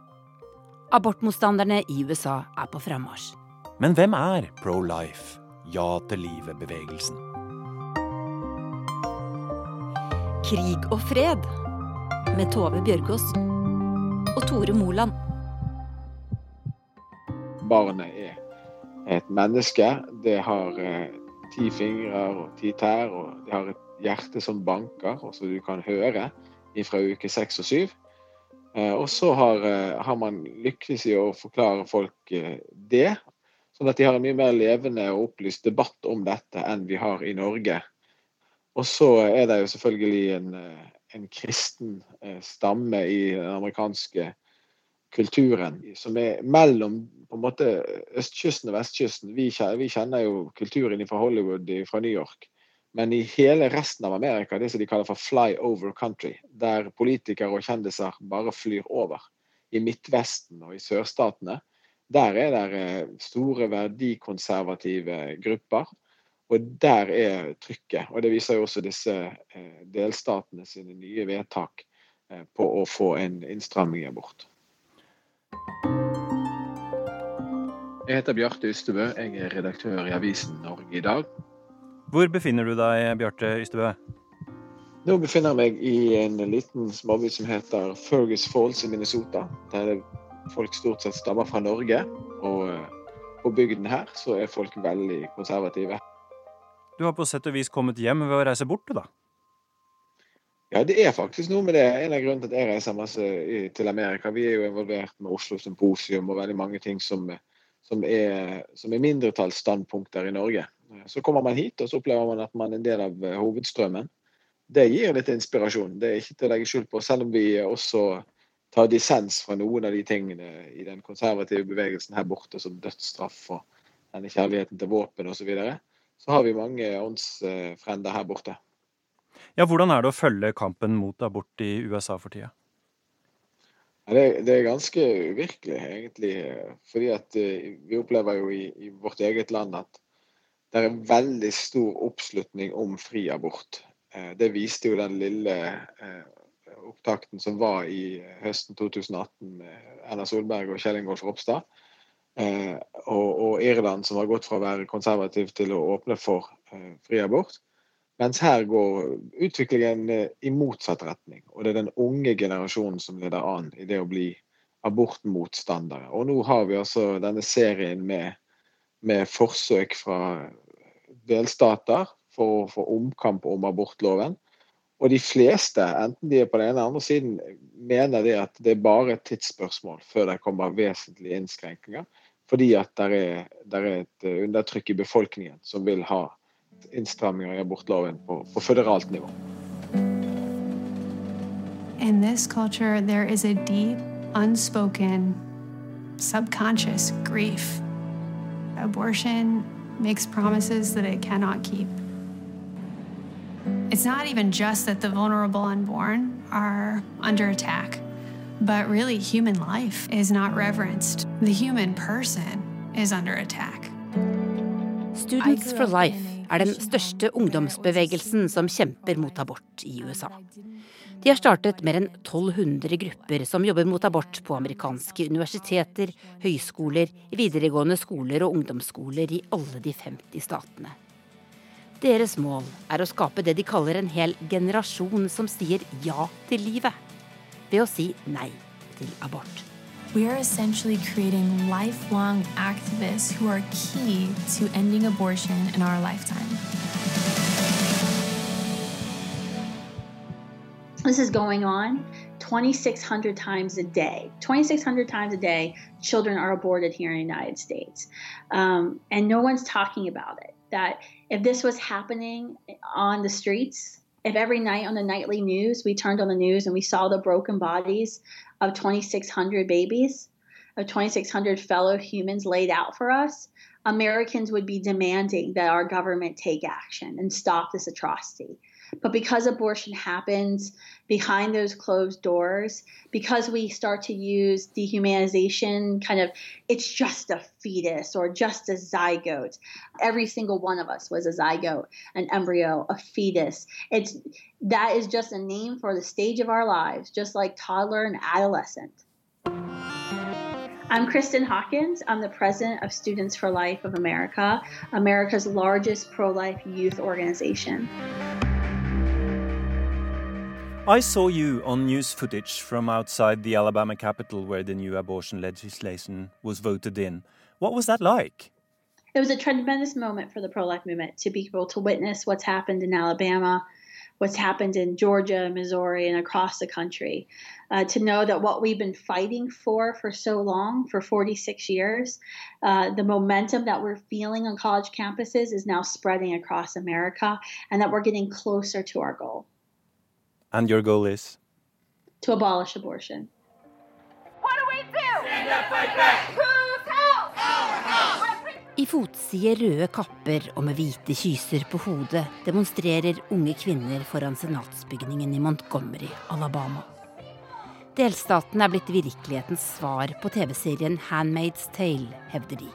Abortmotstanderne i USA er på frammarsj. Men hvem er pro-life, ja til livet-bevegelsen? Krig og fred med Tove Bjørgaas og Tore Moland. Barnet er et menneske. Det har eh, ti fingre og ti tær, og det har et hjerte som banker, og som du kan høre fra uke seks og syv. Eh, og så har, eh, har, man lykkes i å forklare folk det, sånn at de har en mye mer levende og opplyst debatt om dette enn vi har i Norge. Og så er det jo selvfølgelig en, en kristen stamme i den amerikanske kulturen som er mellom på en måte østkysten og vestkysten. Vi kjenner jo kulturen fra Hollywood, fra New York. Men i hele resten av Amerika, det som de kaller for fly over country, der politikere og kjendiser bare flyr over, i Midtvesten og i sørstatene, der er det eh, store verdikonservative grupper. Og der er trykket. Og det viser jo også disse eh, delstatene sine nye vedtak eh, på å få en innstramming i abort. Jeg heter Bjarte Ystebø. Jeg er redaktør i avisen Norge i dag. Hvor befinner du deg, Bjarte Ystebø? Nå befinner jeg meg i en liten småby som heter Fergus Falls i Minnesota. Der folk stort sett stammer fra Norge. Og eh, på bygden her så er folk veldig konservative. Du har på sett og vis kommet hjem ved å reise bort, da? Ja, det er faktisk noe med det. En av grunnene til at jeg reiser masse til Amerika. Vi er jo involvert med Oslo Symposium og veldig mange ting som, som er, som er mindretallsstandpunkter i Norge. Så kommer man hit, og så opplever man at man er en del av eh, hovedstrømmen. Det gir litt inspirasjon. Det er ikke til å legge skjul på, selv om vi også tar dissens fra noen av de tingene i den konservative bevegelsen her borte, som dødsstraff og denne kjærligheten til våpen osv., så, videre, så har vi mange åndsfrender her borte. Ja, Hvordan er det å følge kampen mot abort i USA for tida? Det, det, er ganske uvirkelig, egentlig. Fordi at eh, vi opplever jo i, i vårt eget land at det er veldig stor oppslutning om fri abort. Eh, det viste jo den lille eh, opptakten som var i høsten 2018 med Erna Solberg og Kjell Ingolf Ropstad. Eh, og, og, Irland, som har gått fra å være konservativ til å åpne for fri abort. Mens her går utviklingen i motsatt retning. Og det er den unge generasjonen som leder an i det å bli abortmotstandere. Og nå har vi altså denne serien med med forsøk fra delstater for å få omkamp om abortloven. Og de fleste, enten de er på den ene eller andre siden, mener det at det er bare et tidsspørsmål før det kommer vesentlige innskrenkninger. Fordi at er, er et eh, undertrykk i befolkningen som vil ha innstramminger i abortloven på, på føderalt nivå. In this culture, there is a deep, unspoken, subconscious grief Abortion makes promises that it cannot keep. It's not even just that the vulnerable unborn are under attack, but really human life is not reverenced. The human person is under attack. Students for Life er den største ungdomsbevegelsen som kjemper mot abort i USA. De har startet mer enn 1200 grupper som jobber mot abort på amerikanske universiteter, høyskoler, videregående skoler og ungdomsskoler i alle de 50 statene. Deres mål er å skape det de kaller en hel generasjon som sier ja til livet, ved å si nei til abort. We are essentially creating lifelong activists who are key to ending abortion in our lifetime. This is going on 2,600 times a day. 2,600 times a day, children are aborted here in the United States. Um, and no one's talking about it. That if this was happening on the streets, if every night on the nightly news we turned on the news and we saw the broken bodies of 2,600 babies, of 2,600 fellow humans laid out for us, Americans would be demanding that our government take action and stop this atrocity. But because abortion happens behind those closed doors, because we start to use dehumanization, kind of, it's just a fetus or just a zygote. Every single one of us was a zygote, an embryo, a fetus. It's that is just a name for the stage of our lives, just like toddler and adolescent. I'm Kristen Hawkins. I'm the president of Students for Life of America, America's largest pro life youth organization. I saw you on news footage from outside the Alabama Capitol where the new abortion legislation was voted in. What was that like? It was a tremendous moment for the pro life movement to be able to witness what's happened in Alabama, what's happened in Georgia, Missouri, and across the country. Uh, to know that what we've been fighting for for so long, for 46 years, uh, the momentum that we're feeling on college campuses is now spreading across America, and that we're getting closer to our goal. And your goal is? To abolish abortion. What do we do? Stand up, fight back. Whose house? Our house. I fotside røde kapper og med hvite kyser på hodet demonstrerer unge kvinner foran senatsbygningen i Montgomery, Alabama. Delstaten er blitt virkelighetens svar på TV-serien Handmaid's Tale, hevder de.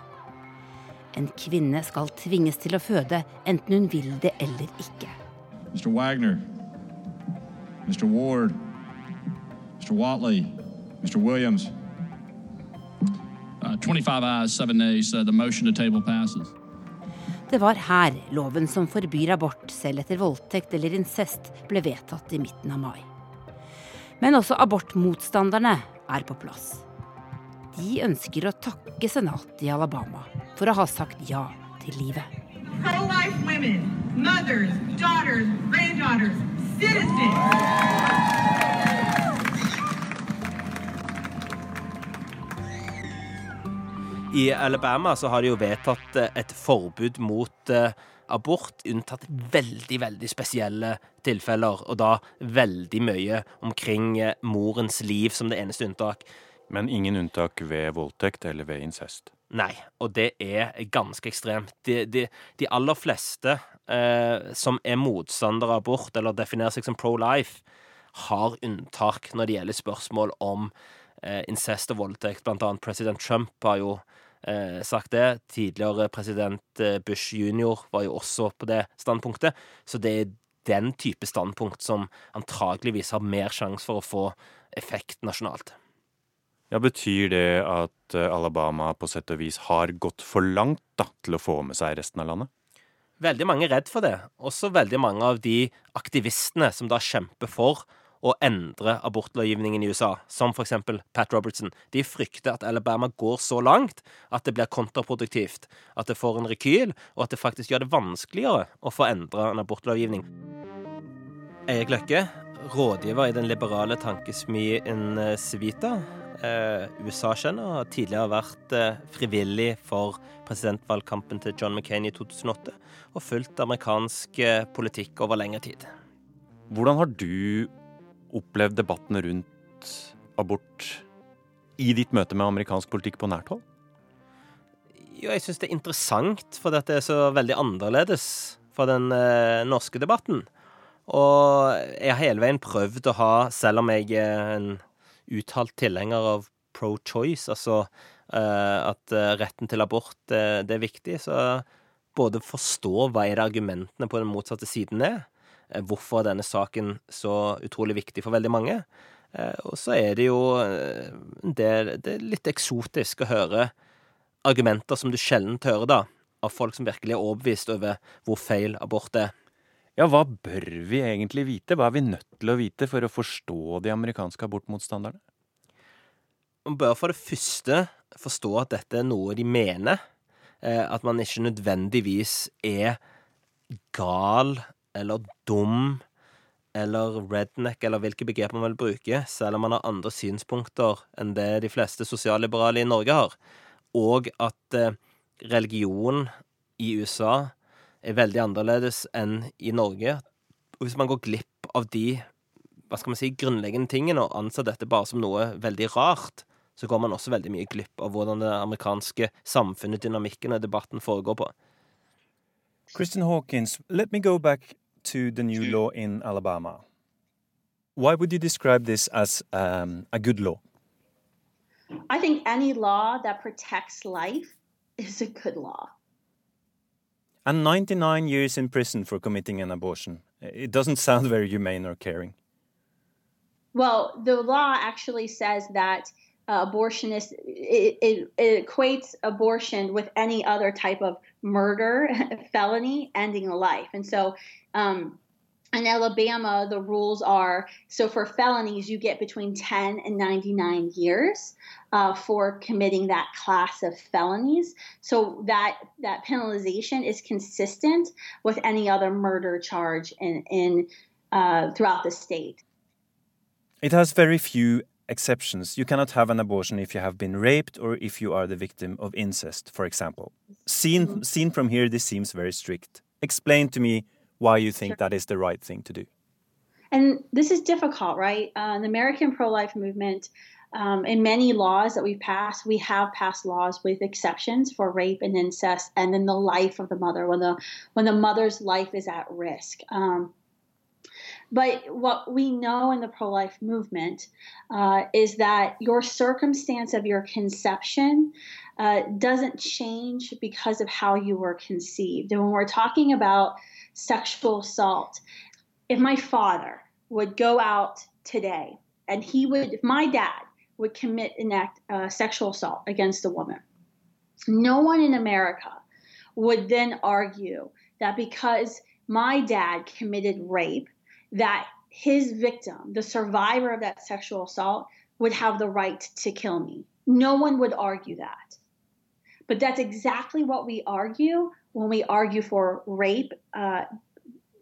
En kvinne skal tvinges til å føde, enten hun vil det eller ikke. Mr. Wagner, Mr. Ward, Mr. Watley, Mr. Williams. Uh, 25 ayes, 7 nays. Uh, the motion to table passes. Det var her loven som forbyr abort selv etter voldtekt eller incest, ble vedtatt i midten av mai. Men også abortmotstanderne er på plass. De ønsker å takke senatet i Alabama for å ha sagt ja til livet. Pro-life women, mothers, daughters, granddaughters, citizens. I Alabama så har de jo vedtatt eh, et forbud mot eh, abort, unntatt veldig, veldig spesielle tilfeller, og da veldig mye omkring eh, morens liv som det eneste unntak. Men ingen unntak ved voldtekt eller ved incest? Nei, og det er ganske ekstremt. De, de, de aller fleste eh, som er motstandere av abort, eller definerer seg som pro-life, har unntak når det gjelder spørsmål om eh, incest og voldtekt. Blant annet president Trump har jo eh, sagt det. Tidligere president eh, Bush jr. var jo også på det standpunktet. Så det er den type standpunkt som antageligvis har mer sjanse for å få effekt nasjonalt. Ja, Betyr det at eh, Alabama på sett og vis har gått for langt da, til å få med seg resten av landet? Veldig mange er redd for det. Også veldig mange av de aktivistene som da kjemper for å endre abortlovgivningen i USA, som f.eks. Pat Robertson. De frykter at Alabama går så langt at det blir kontraproduktivt. At det får en rekyl, og at det faktisk gjør det vanskeligere å få endra en abortlovgivning. Erik Løkke, rådgiver i den liberale tankesmien Civita. Eh, USA-kjenner, har tidligere vært eh, frivillig for presidentvalgkampen til John McCain i 2008, og fulgt amerikansk eh, politikk over lengre tid. Hvordan har du opplevd debatten rundt abort i ditt møte med amerikansk politikk på nært hold? Jo, jeg syns det er interessant, for det er så veldig annerledes fra den eh, norske debatten. Og jeg har hele veien prøvd å ha, selv om jeg er en uttalt tilhenger av pro choice, altså eh, at eh, retten til abort eh, det er viktig, så både forstå hva er det argumentene på den motsatte siden er, hvorfor er denne saken så utrolig viktig for veldig mange. Og så er det jo det, det er litt eksotisk å høre argumenter som du sjelden hører da, av folk som virkelig er overbevist over hvor feil abort er. Ja, hva bør vi egentlig vite? Hva er vi nødt til å vite for å forstå de amerikanske abortmotstanderne? Man bør for det første forstå at dette er noe de mener. Eh, at man ikke nødvendigvis er gal eller dum eller redneck, eller hvilke begrep man vil bruke, selv om man har andre synspunkter enn det de fleste sosialliberale i Norge har. Og at eh, religion i USA er veldig annerledes enn i Norge. Og hvis man går glipp av de hva skal man si, grunnleggende tingene og anser dette bare som noe veldig rart, så går man også veldig mye glipp av hvordan det amerikanske samfunnet, dynamikken og debatten foregår på. Kristin Hawkins, let me go back to the new law in Alabama. Why would you describe this as um, a good law? I think any law that protects life is a good law. And 99 years in prison for committing an abortion. It doesn't sound very humane or caring. Well, the law actually says that uh, abortionist it, it, it, equates abortion with any other type of murder felony ending a life and so um, in alabama the rules are so for felonies you get between 10 and 99 years uh, for committing that class of felonies so that that penalization is consistent with any other murder charge in, in uh, throughout the state it has very few exceptions. You cannot have an abortion if you have been raped or if you are the victim of incest, for example. Seen, mm-hmm. seen from here, this seems very strict. Explain to me why you think sure. that is the right thing to do. And this is difficult, right? Uh, the American pro life movement, um, in many laws that we've passed, we have passed laws with exceptions for rape and incest, and then the life of the mother when the when the mother's life is at risk. Um, but what we know in the pro life movement uh, is that your circumstance of your conception uh, doesn't change because of how you were conceived. And when we're talking about sexual assault, if my father would go out today and he would, if my dad would commit an act, uh, sexual assault against a woman, no one in America would then argue that because my dad committed rape, that his victim, the survivor of that sexual assault, would have the right to kill me. No one would argue that. But that's exactly what we argue when we argue for rape, uh,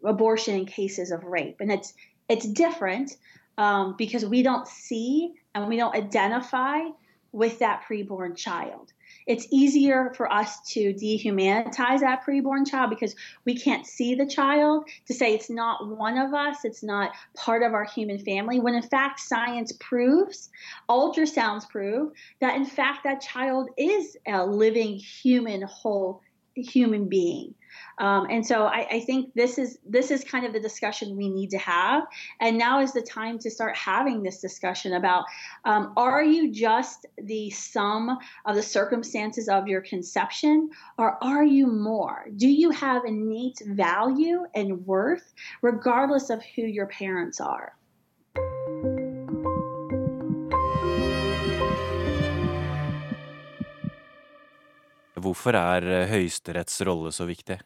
abortion in cases of rape, and it's it's different um, because we don't see and we don't identify with that preborn child. It's easier for us to dehumanize that preborn child because we can't see the child to say it's not one of us, it's not part of our human family, when in fact science proves, ultrasounds prove, that in fact that child is a living human whole human being. Um, and so I, I, think this is this is kind of the discussion we need to have. And now is the time to start having this discussion about um, are you just the sum of the circumstances of your conception, or are you more? Do you have innate value and worth, regardless of who your parents are? Hvorfor er eh, Høyesteretts rolle så viktig?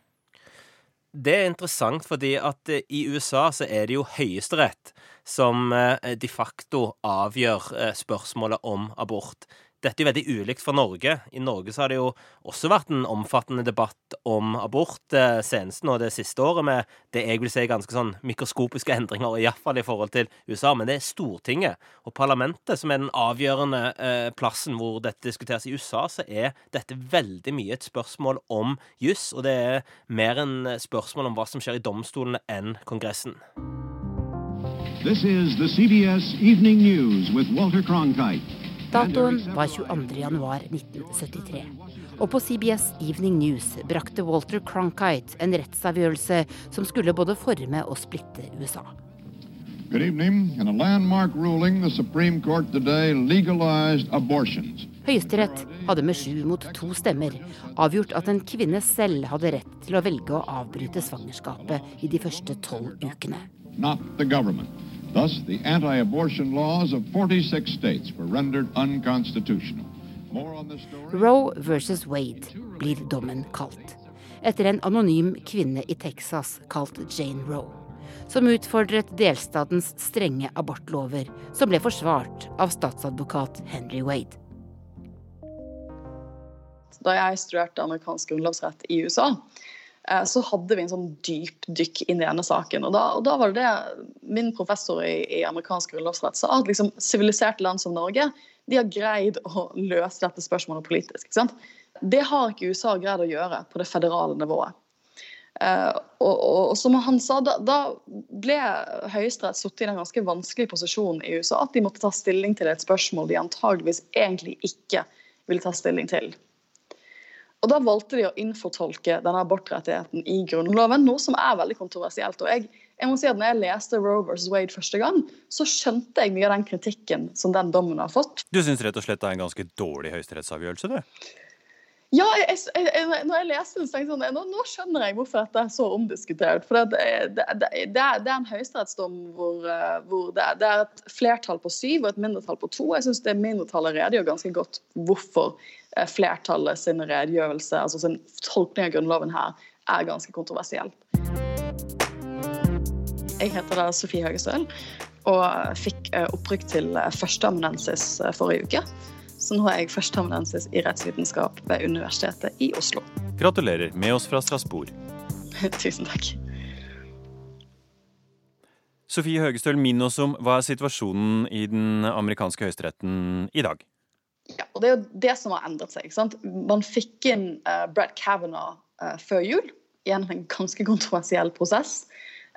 Det er interessant fordi at eh, i USA så er det jo Høyesterett som eh, de facto avgjør spørsmålet om abort. Dette er veldig ulikt fra Norge. I Norge så har det jo også vært en omfattende debatt om abort eh, senest nå det siste året, med det jeg vil si ganske sånn mikroskopiske endringer, iallfall i forhold til USA. Men det er Stortinget og parlamentet som er den avgjørende eh, plassen hvor dette diskuteres. I USA så er dette veldig mye et spørsmål om juss, og det er mer en spørsmål om hva som skjer i domstolene enn Kongressen. This is the CBS Evening News with Walter Cronkite. Datoen var 22.1.1973. Og på CBS Evening News brakte Walter Cronkite en rettsavgjørelse som skulle både forme og splitte USA. Good evening. In a landmark ruling, the Supreme Court today legalized abortions. Høyesterett hadde med sju mot to stemmer avgjort at en kvinne selv hadde rett til å velge å avbryte svangerskapet i de første tolv ukene. not the government. Thus, the anti abortion laws of 46 states were rendered unconstitutional. More on this story. Roe versus Wade blir dommen kalt. Etter en anonym kvinne i Texas kalt Jane Roe. Som utfordret delstatens strenge abortlover, som ble forsvart av statsadvokat Henry Wade. Da jeg studerte amerikansk grunnlovsrett i USA, så hadde vi en sånn dyp dykk inn i denne saken. Og da, og da var det det min professor i, i amerikansk grunnlovsrett sa, at liksom siviliserte land som Norge de har greid å løse dette spørsmålet politisk. ikke sant? Det har ikke USA greid å gjøre på det federale nivået. Eh, og, og, og som han sa, da, da ble Høyesterett satt i den ganske vanskelige posisjonen i USA at de måtte ta stilling til et spørsmål de antageligvis egentlig ikke ville ta stilling til. Og Da valgte de å innfortolke denne abortrettigheten i Grunnloven, noe som er veldig kontroversielt. og jeg, jeg må si at når jeg leste Roe vs. Wade første gang, så skjønte jeg mye av den kritikken som den dommen har fått. Du syns rett og slett det er en ganske dårlig høyesterettsavgjørelse, du? Ja, jeg, jeg, jeg, når jeg leste den, så tenkte jeg sånn, nå, nå skjønner jeg hvorfor dette er så omdiskutert. For det, det, det, det er, en høyesterettsdom hvor, eh, hvor er, det er et flertall på syv og et mindretall på to. Jeg syns det mindretallet redegjør ganske godt hvorfor eh, flertallet sin redegjørelse, altså sin tolkning av Grunnloven her, er ganske kontroversiell. Jeg heter da Sofie Høgestøl og fikk eh, opprykk til førsteamanuensis forrige uke. Så nå er jeg førsteamanuensis i rettsvitenskap ved Universitetet i Oslo. Gratulerer med oss fra Strasbourg. Tusen takk. Sofie Høgestøl, minn oss om hva er situasjonen i den amerikanske høyesteretten i dag? Ja, og Det er jo det som har endret seg. ikke sant? Man fikk inn uh, Brett Kavanaugh uh, før jul gjennom en ganske kontroversiell prosess.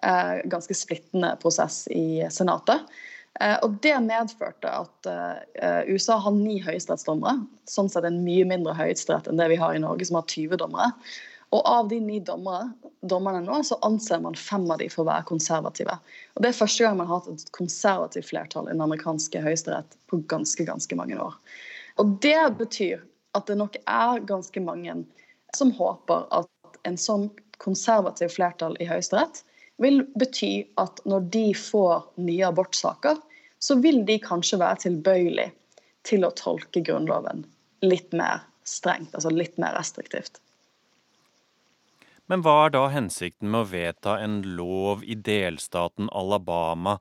Uh, ganske splittende prosess i Senatet. Uh, og Det medførte at uh, USA har ni høyesterettsdommere. Sånn sett en mye mindre høyesterett enn det vi har i Norge, som har 20 dommere. Og av de ni dommere, dommerne nå, så anser man fem av de for å være konservative. Og Det er første gang man har hatt et konservativt flertall i den amerikanske høyesterett på ganske, ganske mange år. Og Det betyr at det nok er ganske mange som håper at en sånn konservativ flertall i Høyesterett vil bety at når de får nye abortsaker, så vil de kanskje være tilbøyelig til å tolke Grunnloven litt mer strengt, altså litt mer restriktivt. Men hva er da hensikten med å vedta en lov i delstaten Alabama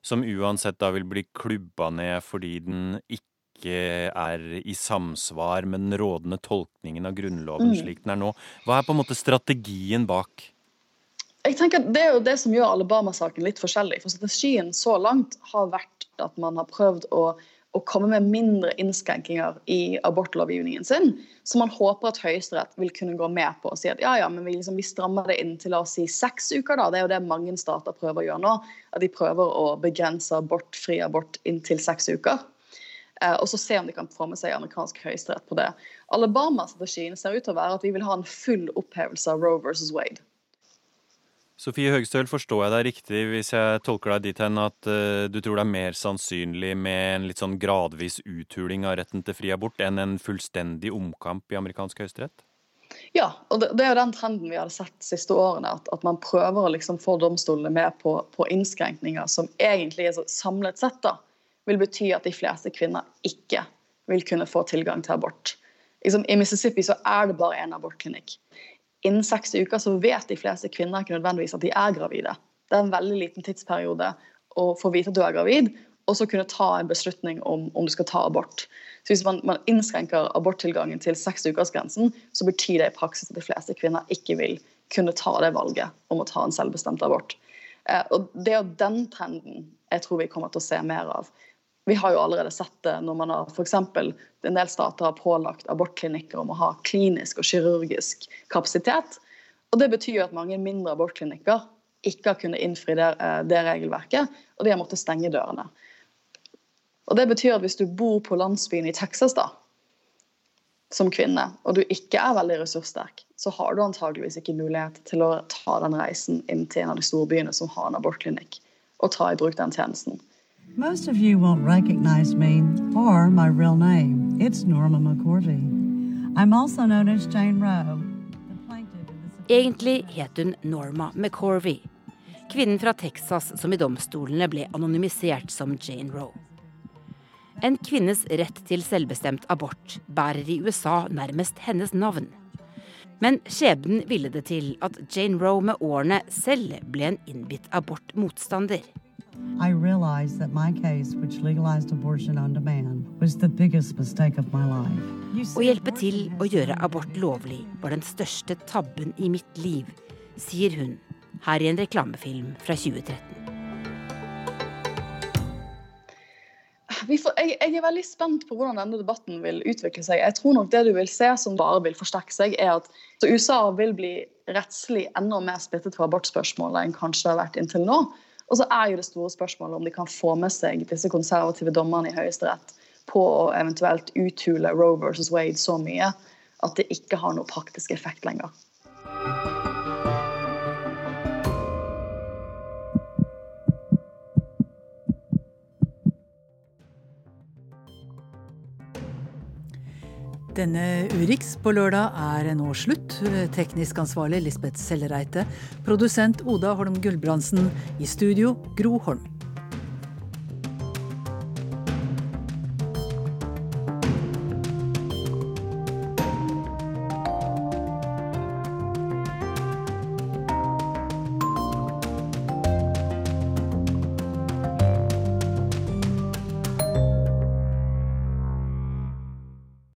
som uansett da vil bli klubba ned fordi den ikke er i samsvar med den rådende tolkningen av Grunnloven Mm. slik den er nå? Hva er på en måte strategien bak? Jeg tenker Det er jo det som gjør Alabama-saken litt forskjellig. For Strategien så langt har vært at man har prøvd å, å komme med mindre innskrenkinger i abortlovgivningen sin, som man håper at Høyesterett vil kunne gå med på og si at ja, ja, men vi, liksom, vi strammer det inn til la oss si seks uker. da. Det er jo det mange stater prøver å gjøre nå. At de prøver å begrense abort, fri abort inntil seks uker. Eh, og så se om de kan få med seg amerikansk høyesterett på det. Alabama-strategien ser ut til å være at vi vil ha en full opphevelse av Roe versus Wade. Sofie Høgstøl, forstår jeg deg riktig hvis jeg tolker deg dit hen at uh, du tror det er mer sannsynlig med en litt sånn gradvis uthuling av retten til fri abort enn en fullstendig omkamp i amerikansk høyesterett? Ja, og det, det er jo den trenden vi har sett de siste årene. At, at man prøver å liksom få domstolene med på, på innskrenkninger som egentlig er samlet sett da, vil bety at de fleste kvinner ikke vil kunne få tilgang til abort. Liksom, I Mississippi så er det bare én abortklinikk. Innen seks uker så vet de fleste kvinner ikke nødvendigvis at de er gravide. Det er en veldig liten tidsperiode å få vite at du er gravid, og så kunne ta en beslutning om, om du skal ta abort. Så Hvis man, man innskrenker aborttilgangen til seksukersgrensen, så betyr det i praksis at de fleste kvinner ikke vil kunne ta det valget om å ta en selvbestemt abort. Eh, og Det er den trenden jeg tror vi kommer til å se mer av. Vi har jo allerede sett det når man har f.eks. en del stater har pålagt abortklinikker om å ha klinisk og kirurgisk kapasitet. Og Det betyr at mange mindre abortklinikker ikke har kunnet innfri det, eh, det regelverket, og de har måttet stenge dørene. Og Det betyr at hvis du bor på landsbyen i Texas da, som kvinne, og du ikke er veldig ressurssterk, så har du antageligvis ikke mulighet til å ta den reisen inn til en av de store byene som har en abortklinikk, og ta i bruk den tjenesten. Most of you won't recognize me or my real name. It's Norma McCorvey. I'm also known as Jane Roe. Egentlig het hun Norma McCorvey, kvinnen fra Texas som i domstolene ble anonymisert som Jane Roe. En kvinnes rett til selvbestemt abort bærer i USA nærmest hennes navn. Men skjebnen ville det til at Jane Roe med årene selv ble en innbitt abortmotstander. I realized that my case, which legalized abortion on demand, was the biggest mistake of my life. Å hjelpe til å gjøre abort lovlig var den største tabben i mitt liv, sier hun her i en reklamefilm fra 2013. Får, jeg, jeg, er veldig spent på hvordan denne debatten vil utvikle seg. Jeg tror nok det du vil se som bare vil forsterke seg, er at USA vil bli rettslig enda mer splittet på abortspørsmålet enn kanskje det har vært inntil nå. Og så er jo det store spørsmålet om de kan få med seg disse konservative dommerne i Høyesterett på å eventuelt uthule Roe versus Wade så mye at det ikke har noe praktisk effekt lenger. Denne Urix på lørdag er nå slutt. Teknisk ansvarlig Lisbeth Sellereite. Produsent Oda Holm Gulbrandsen. I studio Gro Holm.